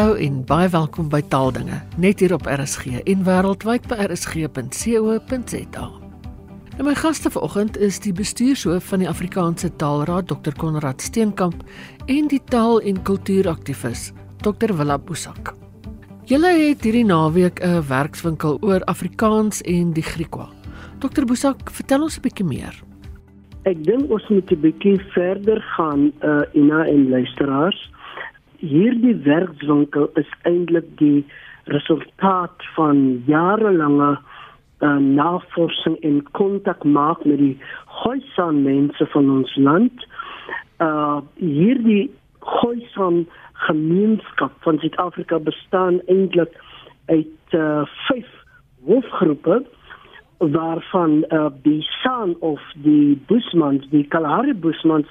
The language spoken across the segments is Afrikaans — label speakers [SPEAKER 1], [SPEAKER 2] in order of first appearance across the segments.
[SPEAKER 1] Hallo en baie welkom by Taaldinge, net hier op RSG en wêreldwyd by rsg.co.za. Nou my gaste vanoggend is die bestuurshoof van die Afrikaanse Taalraad, Dr. Konrad Steenkamp, en die taal- en kultuuraktivis, Dr. Willa Boesak. Julle het hierdie naweek 'n werkswinkel oor Afrikaans en die Griekwa. Dr. Boesak, vertel ons 'n bietjie meer.
[SPEAKER 2] Ek dink ons moet 'n bietjie verder gaan uh Ina en luisteraars hierdie werkswinkel is eintlik die resultaat van jarelange uh, navorsing en kontak maak met die Khoisan mense van ons land. Uh hierdie Khoisan gemeenskap van Suid-Afrika bestaan eintlik uit uh, vyf hoofgroepe waarvan uh, die San of die Busmans, die Kalahari Busmans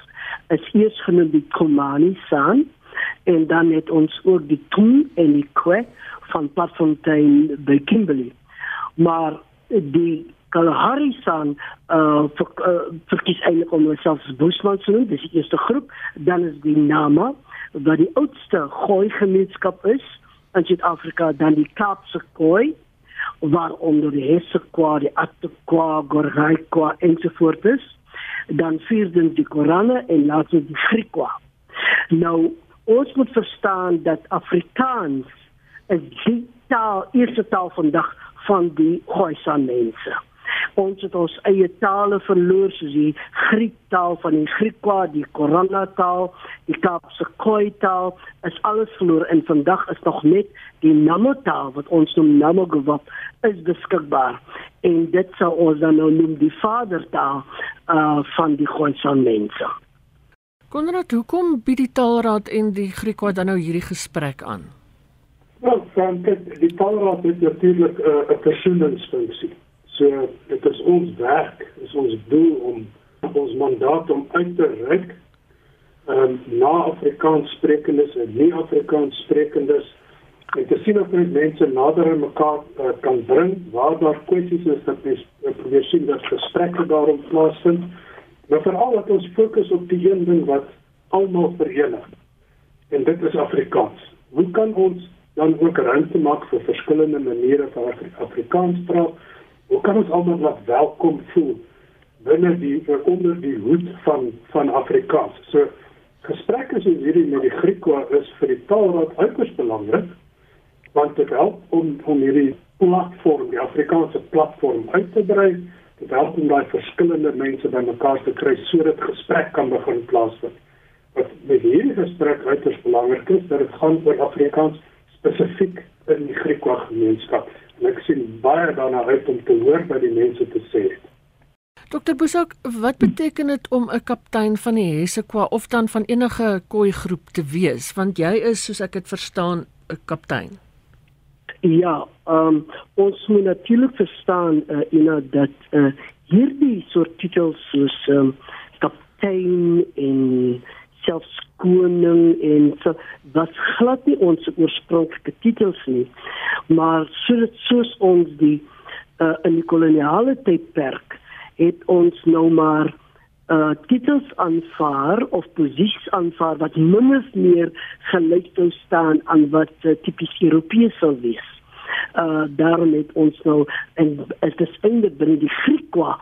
[SPEAKER 2] is eers genoem die Komani San en dan het ons ook die Toon en die Kwe van Platfontein by Kimberley. Maar die Kalahari san uh, vir, uh verkies eintlik om homself Bushman te noem, dis die eerste groep, dan is die Nama wat die oudste gooi gemeenskap is in Suid-Afrika, dan die Kaapse Khoi waaronder die Hessekwa, die Attekwa, Gorgaikwa ensovoorts is. Dan vierdens die Korane en laatens die Griekwa. Nou ons moet verstaan dat Afrikaans die taal, eerste taal vandag van die Khoisan mense. Ons het ons eie tale verloor soos die Griek taal van die Griekwa, die Korana taal, die Kaapse Khoi taal, is alles verloor en vandag is nog net die Namo taal wat ons noem Namo gewap is beskikbaar. En dit sou ons dan nou noem die vadertaal uh van die Khoisan mense.
[SPEAKER 1] Konrad, hoekom bied die Taalraad en die Griekwa dan nou hierdie gesprek aan?
[SPEAKER 3] Wel, want die Taalraad het natuurlik 'n uh, versoeningsfunksie. So dit is ons werk, is ons doel om ons mandaat om uit te reik um, na Afrikaans sprekendes en nie Afrikaans sprekendes en te sien of ons mense nader aan mekaar uh, kan bring waar daar kwessies is dat mens uh, probeer sien dat gesprekke daarom plaasvind. Maar veral dat ons fokus op die een ding wat almal verenig. En dit is Afrikaans. Hoe kan ons dan ook ruimte maak vir verskillende maniere van Afri Afrikaans praat? Hoe kan ons almal laat welkom voel binne die onder die hoed van van Afrikaans? So gesprekke soos hierdie met die Griekwa is vir die taalraad uiters belangrik want dit help om om hierdie platform, die Afrikaanse platform uit te brei help om daai verskillende mense bymekaar te kry sodat gesprek kan begin plaasvind. Wat met hierdie gesprek uiters belangrik is, dat dit gaan oor Afrikaans spesifiek in die Griekwa gemeenskap. En ek sien baie daarna uit om te hoor wat die mense te sê het.
[SPEAKER 1] Dr Bosak, wat beteken dit om 'n kaptein van die Hessekwa of dan van enige koi groep te wees? Want jy is, soos ek dit verstaan, 'n kaptein.
[SPEAKER 2] Ja, um, ons moet natuurlijk verstaan uh, Ina, dat uh, hierdie soort titels soos um, kaptein en selfs koning en so wat glad nie ons oorspronklike titels nie. Maar soos soos ons die uh, in die koloniale tydperk het ons nou maar uh titels aanvaar of posisies aanvaar wat min of meer gelyk sou staan aan wat uh, tipies Europees sou wees. Uh daarom het ons nou en is dit eintlik binne die Griekwa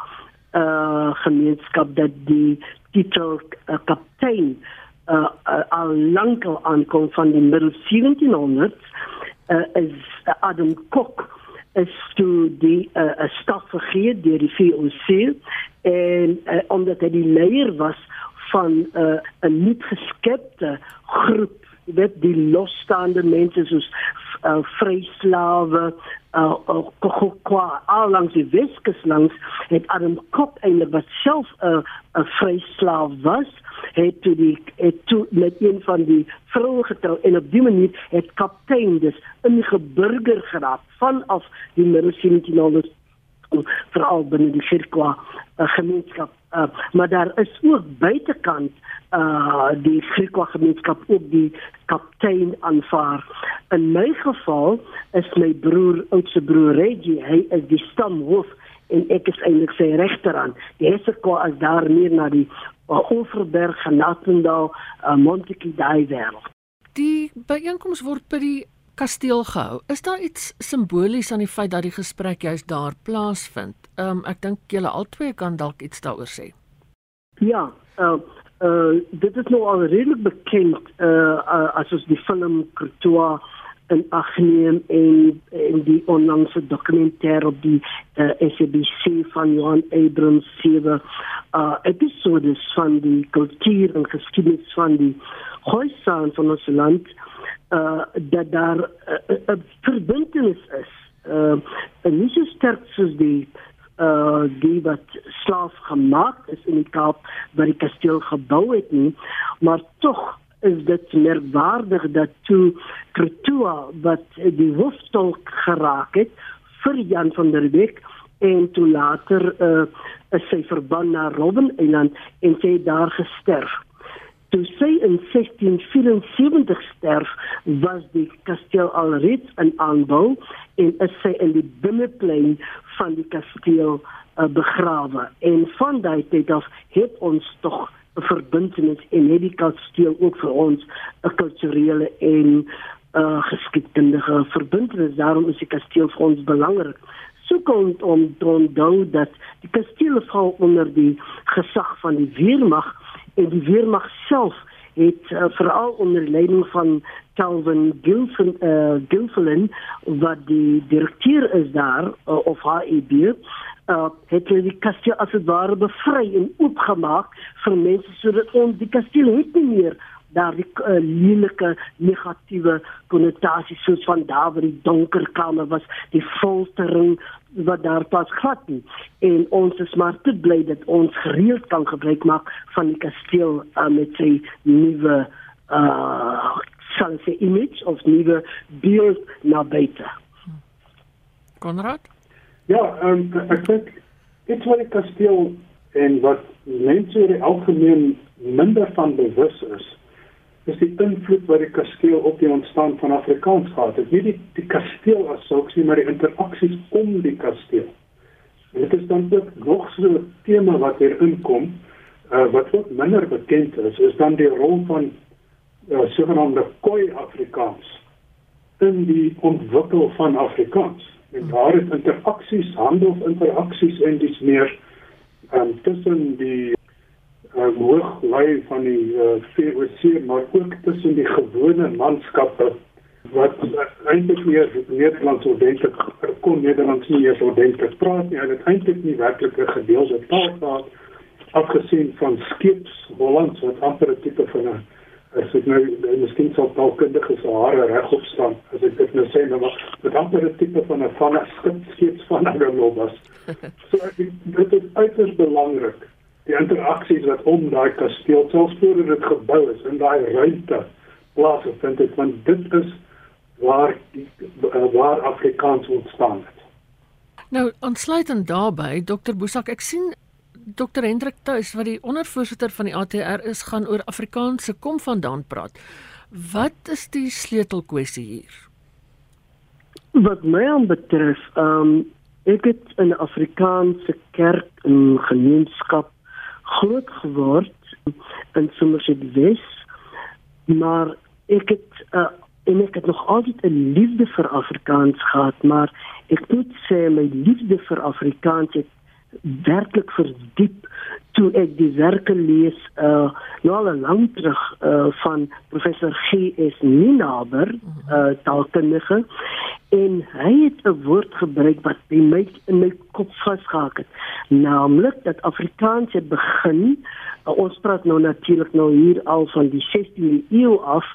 [SPEAKER 2] uh gemeenskap dat die titel uh, kaptein uh, uh al lank al aankom van die middel 1700s uh, is Adam Cook is toe die uh, staf vergee deur die VOC en uh, omdat hy die leier was van 'n uh, 'n nie geskepte groep weet die losstaande mense soos uh, vryslawe uh, uh, kwa al langs die Weskus langs het Adam Kok eintlik wat self 'n uh, 'n vryslaaf was het toe die het toe met een van die vroue getrou en op die manier het kaptein dus ingeburger geraak. Vanaf die middel 1700s veral binne die Sirkwa uh, gemeenskap uh, maar daar is ook buitekant uh die Sirkwa gemeenskap ook die kaptein aanvaar in my geval is my broer oudste broer Reggie hy is die stamhoof en ek is eintlik sy regterhand die Sirkwa is daar meer na die uh, Overberg, Natendal, uh, Montetjie daai wêreld.
[SPEAKER 1] Die byeenkoms word by die kasteel gehou. Is daar iets simbolies aan die feit dat die gesprek juist daar plaasvind? Ehm um, ek dink julle albei kan dalk iets daaroor sê.
[SPEAKER 2] Ja, uh, uh, dit is nou al redelijk bekend uh, uh, als ons die film Courtois en Agneem en, en die onlangse documentaire op die uh, SABC van Johan Abrams 7 uh, episodes van die cultuur en geschiedenis van die Gooisaan van ons land, uh, dat daar een uh, verbindenis is. Uh, niet zo sterk als die uh die wat slaaf gemaak is in die Kaap waar die kasteel gebou het nie maar tog is dit merkwaardig dat toe Kretua wat die hoofstolk geraak het vir Jan van der Beek en toe later uh sy verban na Robben Eiland en sy daar gesterf toe sy in 1674 sterf was die kasteel alreeds in aanbou en is sy in die binneplein van die kasteel uh, begrawe. En van daai tyd af het ons tog 'n verbintenis en het die kasteel ook vir ons 'n kulturele en uh, geskiedkundige verbintenis. Daarom is die kasteel vir ons belangrik. Soekend om te onthou dat die kasteel val onder die gesag van die weermag en die weermag self het uh, veral onder leiding van Calvin Gilfin uh, Gilfin wat die direkteur is daar uh, of HEB uh, het hulle die kasteel as dit ware bevry en oopgemaak vir mense sodat ons die kasteel het nie meer daar die uh, lelike negatiewe konnotasies soos van daar waar die donker kamer was die foltering wat daar pas gehad nie en ons is maar te bly dat ons gereeld kan gebruik maak van die kasteel uh, met sy nuwe uh sal sy image of nuwe beeld na buite.
[SPEAKER 1] Konrad?
[SPEAKER 3] Ja, um, ek dink dit wat die kasteel en wat mense in die algemeen minder van bewus is, is die invloed wat die kasteel op die ontstaan van Afrikaans gehad het. Nie die, die kasteel as sulks nie, maar die interaksies om die kasteel. En dit is dan ook nog so 'n tema wat hier inkom, uh, wat ook minder bekend is, is dan die rol van uh, sogenaamde koi Afrikaans in die ontwikkel van Afrikaans. En daar het interaksies, handelsinteraksies en dis meer um, tussen die uh, hooglui van die uh, eh, VOC maar ook tussen die gewone manskappe wat eintlik meer Nederlands ordentlik kon Nederlands nie eens ordentlik praat nie. Hulle het eintlik nie werklik 'n gedeelde taal gehad afgesien van skeeps Hollands wat amper 'n tipe van 'n as ek nou miskien sou taalkundige se hare regop staan as ek dit nou sê nou maar met amper 'n tipe van 'n van 'n skip skeeps van 'n lobas. So dit is uiters belangrik die interaksies wat om daai kasteel selfs voordat dit gebou is in daai ruimte plaasvind het want dit is waar die, uh, waar Afrikaans ontstaan het.
[SPEAKER 1] Nou, aansluitend daarbey, Dr. Boesak, ek sien Dr. Hendrik Tuis wat die ondervoorsitter van die ATR is gaan oor Afrikaanse kom vandaan praat. Wat is die sleutelkwessie hier?
[SPEAKER 2] Wat my betref, ehm um, ek het in Afrikaanse kerk en gemeenskap groot geword in Somerset West maar ek het uh, en ek het nog altyd 'n liefde vir Afrikaans gehad maar ek moet sê my liefde vir Afrikaans het werklik verdiep toe ek die werke lees uh nou al lank terug uh van professor G.S. Ninaber uh taalkundige en hy het 'n woord gebruik wat by my in my kop vasgehak het. Naamlik dat Afrikaans het begin uh, ons praat nou natuurlik nou hier al van die 16de eeu af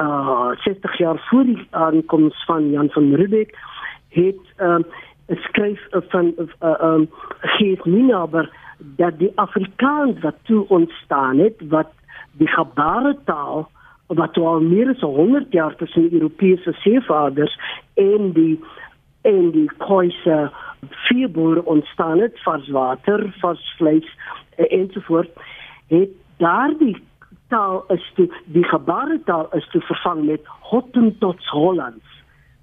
[SPEAKER 2] uh 60 jaar voor die aankoms van Jan van Riebeeck het uh skryf van uh, um geef Ninaber dat die Afrikaans wat toe ontstaan het wat die gebaretaal wat al meer as 100 jaar tussen Europese seevaarders en die en die Khoisa vierboer ontstaan het vars water, vars vleis ensovoort het daardie taal is toe die gebaretaal is toe vervang met Hottentots Hollands.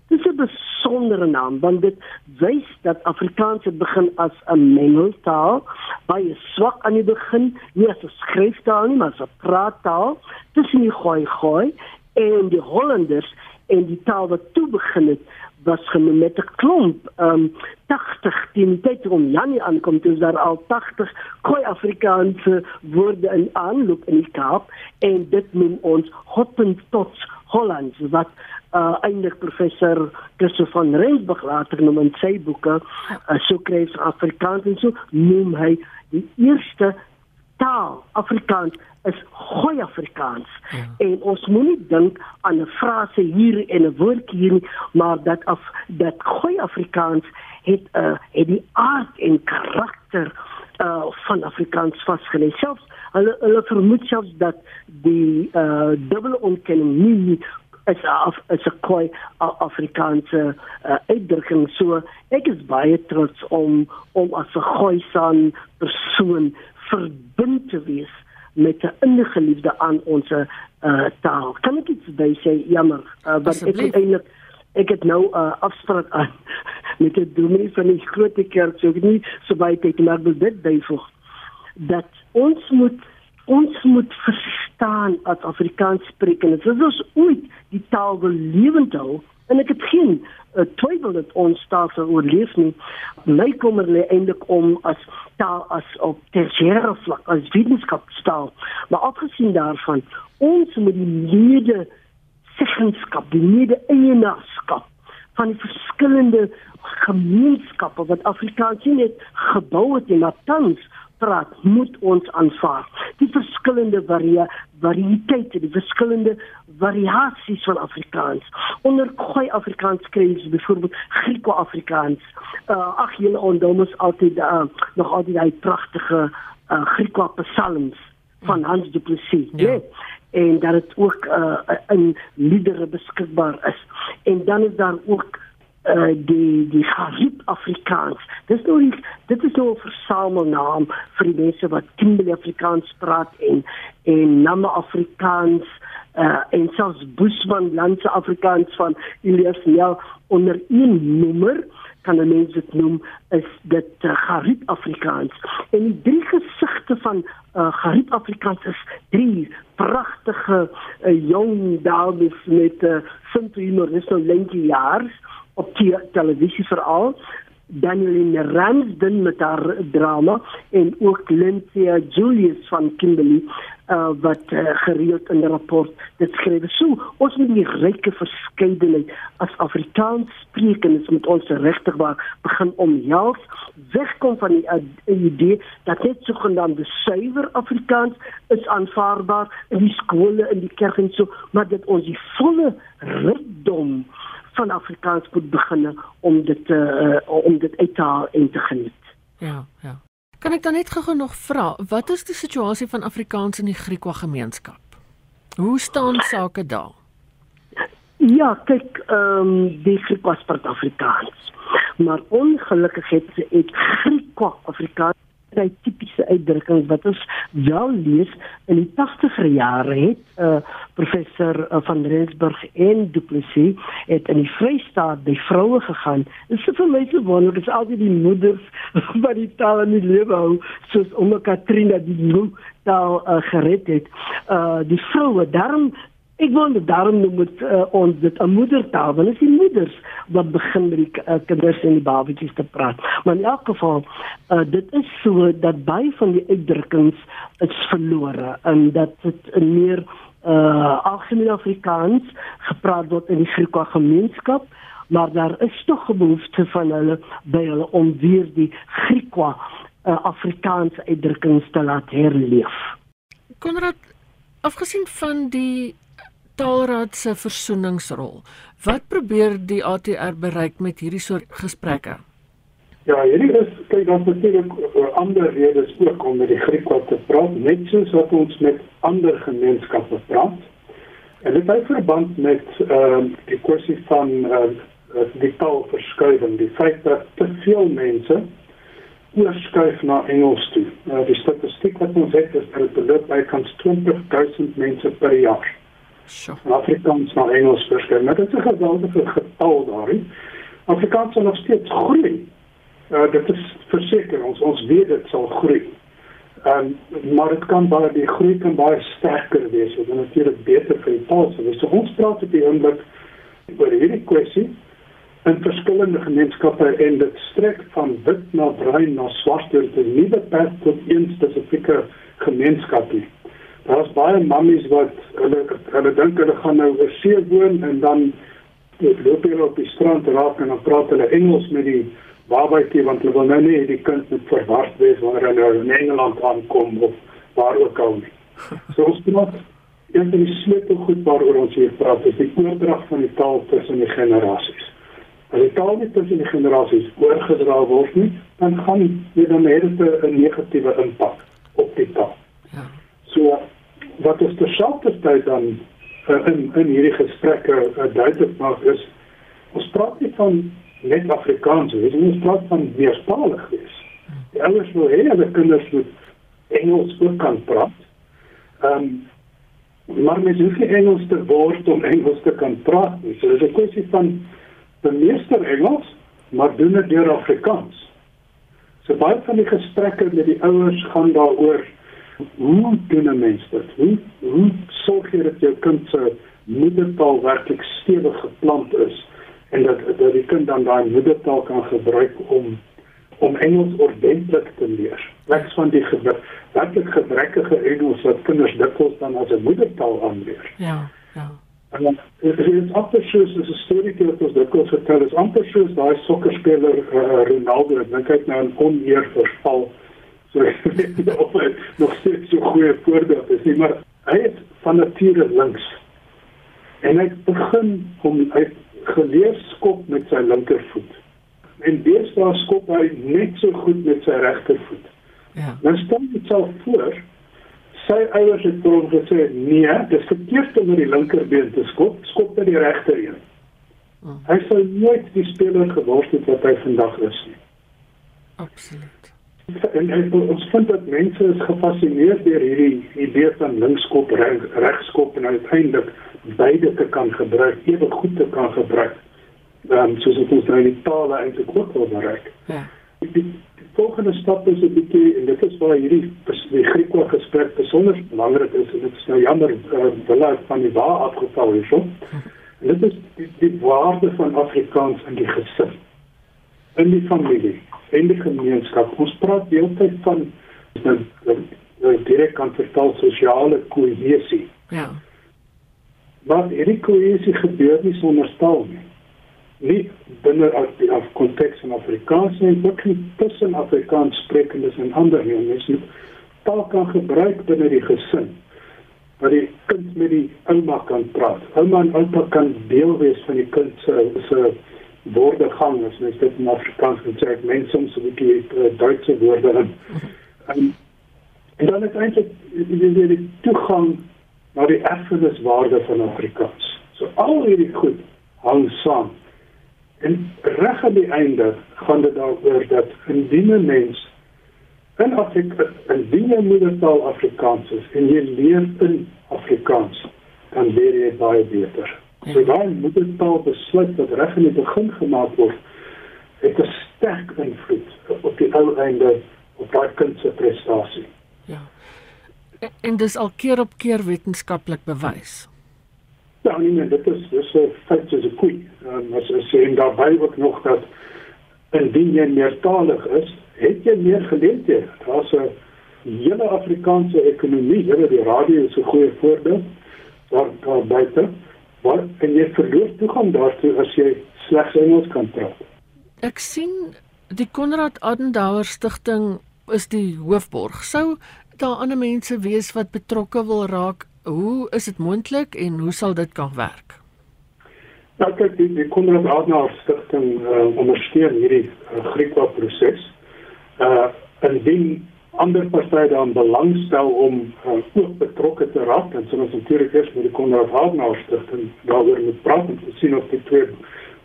[SPEAKER 2] Dis 'n besondere naam want dit wys dat Afrikaans het begin as 'n mengeltaal, baie swak aan die begin, nie as 'n skryftaal nie, maar as 'n praattaal tussen die gooi gooi en die Hollanders en die taal wat toe begin het was genoem met 'n klomp um 80 teen die tyd om Janie aankom toe daar al 80 Khoi Afrikaanse woorde in aanloop in die Kaap en dit noem ons Hottentots Hollands wat uh eintlik professor Christo van Rensburg later noem in sy boeke uh, so kry Afrikaans en so noem hy die eerste taal Afrikaans is goeie Afrikaans. Ja. En ons moenie dink aan 'n frase hier en 'n woord hier nie, maar dat af dat goeie Afrikaans het 'n uh, het die aard en karakter uh van Afrikaans vasgelê. Selfs hulle hulle vermoed selfs dat die uh dubbele ontkenning nie is af is 'n koi Afrikaanse uh, uitdrukking so ek is baie trots om om as 'n goeie san persoon verbind te wees met 'n innige liefde aan ons uh, taal. Kan ek iets by sê? Jammer, uh, want ek het eintlik ek het nou 'n uh, afspraak aan met die dominee van die groot kerk, so ek nie so baie tyd maar wil dit byvoeg dat ons moet ons moet verstaan as Afrikaans spreek en dit is ooit die taal wil lewend hou. En ek het geen uh, twyfel dat ons taal sal oorleef nie. My kommer lê eintlik om as taal as op tersiêre vlak as wetenskapstaal. Maar afgesien daarvan, ons moet die mede seggenskap, die mede eienaarskap van die verskillende gemeenskappe wat Afrikaans net gebou het en tans praat, moet ons aanvaar. Die verskillende varie variëteite, die verskillende variasies van Afrikaans. Onder goeie Afrikaans kry jy byvoorbeeld Grieko-Afrikaans. Uh ag julle onthou mos altyd uh, nog altyd daai pragtige uh Grieko-psalms van Hans Du Plessis, ja. Nee? En dat dit ook uh in liedere beskikbaar is. En dan is daar ook uh die die Harib Afrikaans. Dis nou die, dit is nou 'n versamelnaam vir die mense wat Kimberley Afrikaans praat en en Nama Afrikaans uh en selfs Bushman landse Afrikaans van Elias Nel onder een nommer kan mense dit noem is dit uh, Harib Afrikaans. En die drie gesigte van uh Harib Afrikaans is drie pragtige uh, jong dames met uh, simple humor, dis nou lentjie jaar op die televisie veral Daniel Ramsden met haar drama en ook Lindsay Julius van Kimberley uh, wat uh, gereeld in 'n rapport dit skryf. So ons moet die ryke verskeidenheid as Afrikaans sprekendes met ons regtig waar begin omhels wegkom van die uh, idee dat net sogenaamde suiwer Afrikaans is aanvaarbaar in die skole en die kerk en so maar dat ons die volle rykdom van Afrikaans moet begin om dit uh, om dit uit te haal en te geniet.
[SPEAKER 1] Ja, ja. Kan ek dan net gou nog vra, wat is die situasie van Afrikaans in die Griekwa gemeenskap? Hoe staan sake daar?
[SPEAKER 2] Ja, kyk, ehm um, die Griekwa praat Afrikaans. Maar ongelukkig het dit Griekwa Afrikaans baie tipiese uitdrukkings wat ons wel lees in die 80er jare het uh, professor uh, van Rensburg en Du Plessis het in die Vrystaat by vroue gegaan. Dit is vir my so wonderlik, dit is altyd die moeders wat die taal in die lewe hou, soos Ouma Katrina die nou taal uh, gered het. Uh die vroue, daarom Ek wonder daarom noem het, uh, ons dit 'n moedertaal, dit is die moeders wat begin met die uh, kinders en die babatjies te praat. Maar in elk geval, uh, dit is so dat baie van die uitdrukkings is verlore en dat dit meer uh, algemeen Afrikaans gepraat word in die Griekse gemeenskap, maar daar is tog 'n behoefte van hulle by hulle om weer die Griekse uh, Afrikaanse uitdrukkings te laat herleef.
[SPEAKER 1] Konrad, afgesien van die taalraad se versoeningsrol. Wat probeer die ATR bereik met hierdie soort gesprekke?
[SPEAKER 3] Ja, hierdie is kyk dan natuurlik oor ander redes ook om met die Griekwa te praat, net soos wat ons met ander gemeenskappe praat. En dit het verband met ehm uh, die kwessie van uh, die taalverskuiving, die feit dat te veel mense oorskuif na Engels toe. Uh, die statistiek wat ons het is dat dit beloop by kans 20000 mense per jaar.
[SPEAKER 1] So.
[SPEAKER 3] Afrikaans na Engels verskyn. Maar dit is 'n geweldige getal daarin. Afrikaans sal nog steeds groei. Uh, dit is verseker ons ons weet dit sal groei. Um, maar dit kan baie die groei kan baie sterker wees. Dit is natuurlik beter vir die taal. So ons praat op die oomblik oor hierdie kwessie in verskillende gemeenskappe en dit strek van wit na bruin na swart. Dit is nie beperk tot een spesifieke gemeenskap nie. Daar's baie mammies wat hulle hulle dink hulle gaan nou oor see woon en dan loop hulle op die strand raak en dan praat hulle Engels met die babatjie want hulle wil nou nie die kind moet verward wees wanneer hy nou in Engeland aankom of waar ook al nie. So ons praat een van die sleutelgoed waaroor ons hier praat is die oordrag van die taal tussen die generasies. As die taal nie tussen die generasies oorgedra word nie, dan gaan dit dan net 'n negatiewe impak op die taal. Ja. So wat ons terselfdertyd dan uh, in in hierdie gesprekke uh, duidelik maak is ons praat nie van net Afrikaans, ons praat van meertalig wees. Die ouers wil hê hulle kinders moet Engels ook kan praat. Ehm um, maar mens hoef nie Engels te word om Engels te kan praat nie. So dis 'n kwessie van bemeester Engels, maar doen dit deur Afrikaans. So baie van die gesprekke met die ouers gaan daaroor hoe doen 'n mens dit? Hoe hoe sorg jy dat jou kind se moedertaal werklik stewig geplant is en dat dat die kind dan daai moedertaal kan gebruik om om Engels ordentlik te leer. Wat van die werklik gebrekkige Engels wat kinders dikwels dan as 'n moedertaal aanleer.
[SPEAKER 1] Ja, ja.
[SPEAKER 3] En dan is dit amper soos 'n storie wat ons dikwels vertel, is amper soos daai sokkerspeler uh, Ronaldo, hy het nou 'n oneer verval So of hy nog steeds so goeie voorbeeld is nie, maar hy is van nature links. En hy begin om hy geleer skop met sy linkervoet. En deesdae skop hy net so goed met sy regtervoet. Ja. Nou stel dit self voor sy ouers het hom gesê nee, dis verkeerd om met die linkerbeen te skop, skop met die regterheen. Oh. Hy sou nooit die speler geword het wat hy vandag is nie.
[SPEAKER 1] Absoluut
[SPEAKER 3] en, en ons vind dat mense is gefassineer deur hierdie idee van linkskop reg, regskop en uiteindelik beide te kan gebruik, ewe goed te kan gebruik. Ehm um, soos dit ons nou in die tale eintlik ook wil bereik. Ja. Die, die, volgende stap is 'n bietjie en dit is waar hierdie die Griekse gesprek besonder belangrik is en dit is nou jammer uh, wel van die waar afgeval hierso. En dit is die, die waarde van Afrikaans in die gesin in die familie en die gemeenskap. Ons praat deeltyd van nou direk kan vertaal sosiale kohesie. Ja. Maar hierdie kohesie gebeur nie sonder taal nie. Nie binne die af konteks van Afrikaans nie, ook nie tussen Afrikaans sprekendes en ander mense. Taal kan gebruik binne die gesin waar die kind met die ouma kan praat. Ouma en oupa kan deel wees van die kind se se woorde gang as mens dit in Afrikaans kan sê, mense soms 'n bietjie uh, Duitse woorde in. En, en dan is eintlik die, die toegang na die erfeniswaarde van Afrikaans. So al hierdie goed hang saam. En reg aan die einde gaan dit daaroor dat indien 'n mens in Afrika in die moedertaal Afrikaans is en jy leer in Afrikaans, dan leer jy baie beter. So daai moedertaal besluit wat reg in die begin gemaak word, het 'n sterk invloed op die ou einde op daai kind se prestasie.
[SPEAKER 1] Ja. En dis al keer op keer wetenskaplik bewys.
[SPEAKER 3] Ja, nee, nee, dit is dis 'n feit soos 'n koei. Um, as as jy daarbey ook nog dat indien jy meertalig is, het jy meer geleenthede. Daar's 'n hele Afrikaanse ekonomie, hulle die radio is 'n goeie voorbeeld daar daar buite wat en jy verloor toegang daartoe as jy slegs Engels kan praat.
[SPEAKER 1] Ek sien die Konrad Adenauer Stichting is die hoofborg. Sou daar ander mense wees wat betrokke wil raak? Hoe is dit moontlik en hoe sal dit kan werk?
[SPEAKER 3] Nou kyk die, die Konrad Adenauer Stichting uh, ondersteun hierdie uh, Griekwa proses. Uh indien ander partye dan belangstel om uh, ook betrokke te raak en so ons natuurlik eers met die Konrad Adenauer stigting daaroor moet praat om te sien of die twee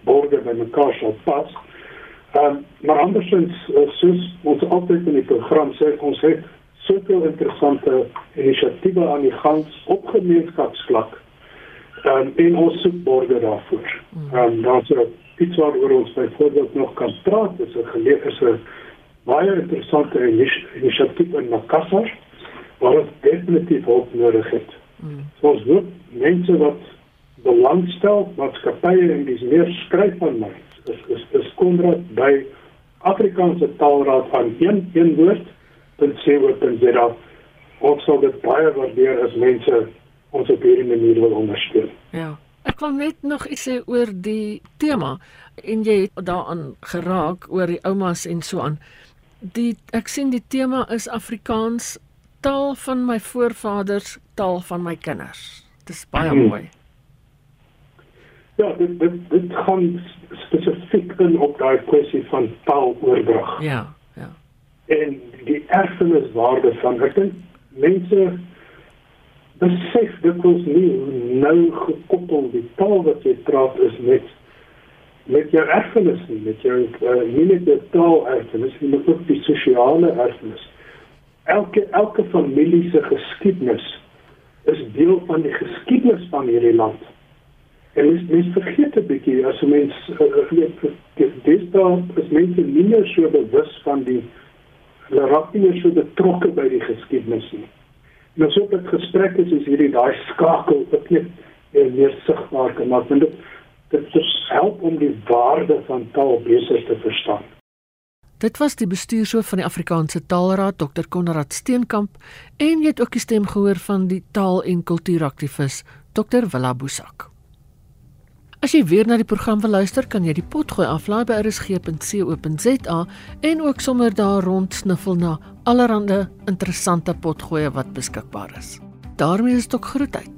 [SPEAKER 3] borde by mekaar sal pas. Ehm um, maar andersins uh, soos ons altyd in die program sê ons het soveel interessante inisiatiewe aan die gang op gemeenskapsvlak. Ehm um, en ons soek borde daarvoor. Ehm um, daar's iets waaroor ons byvoorbeeld nog kan praat, is 'n geleentheid baie interessante inisiatief in Makassar waar ons definitief hulp nodig het. Mm. So ons moet mense wat belangstel, maatskappye en dis meer skryf van my. Is is is Konrad by Afrikaanse Taalraad aan een een woord .co.za. Ons sal dit baie waardeer as mense ons op hierdie manier wil ondersteun.
[SPEAKER 1] Ja. Ek wil net nog iets sê oor die tema en jy het daaraan geraak oor die oumas en so aan. Die ek sien die tema is Afrikaans, taal van my voorvaders, taal van my kinders. Dit is baie hmm. mooi.
[SPEAKER 3] Ja, dit dit dit gaan spesifiek in op daai kwessie van taaloordrag.
[SPEAKER 1] Ja, ja.
[SPEAKER 3] En die erfeniswaarde van ek dink mense besef dit ons nie nou gekoppel die taal wat jy praat is met met jou erfenis nie, met jou uh, nie net jou taal erfenis nie, maar ook die sosiale erfenis. Elke elke familie se geskiedenis is deel van die geskiedenis van hierdie land. En mens mens vergeet 'n bietjie as 'n mens uh, daar is mense nie meer so bewus van die hulle raak nie meer so betrokke by die geskiedenis nie. En as op 'n gesprek is is hierdie daai skakel wat net meer sigbaar kan maak want dit dit help om die waarde van taal beter te verstaan.
[SPEAKER 1] Dit was die bestuurshoof van die Afrikaanse Taalraad Dr Konrad Steenkamp en jy het ook die stem gehoor van die taal- en kultuuraktivis Dr Willa Boesak. As jy weer na die program wil luister, kan jy die potgooi aflaai by rsg.co.za en ook sommer daar rond sniffel na allerlei interessante potgoeie wat beskikbaar is. daarmee is dit ook groet uit.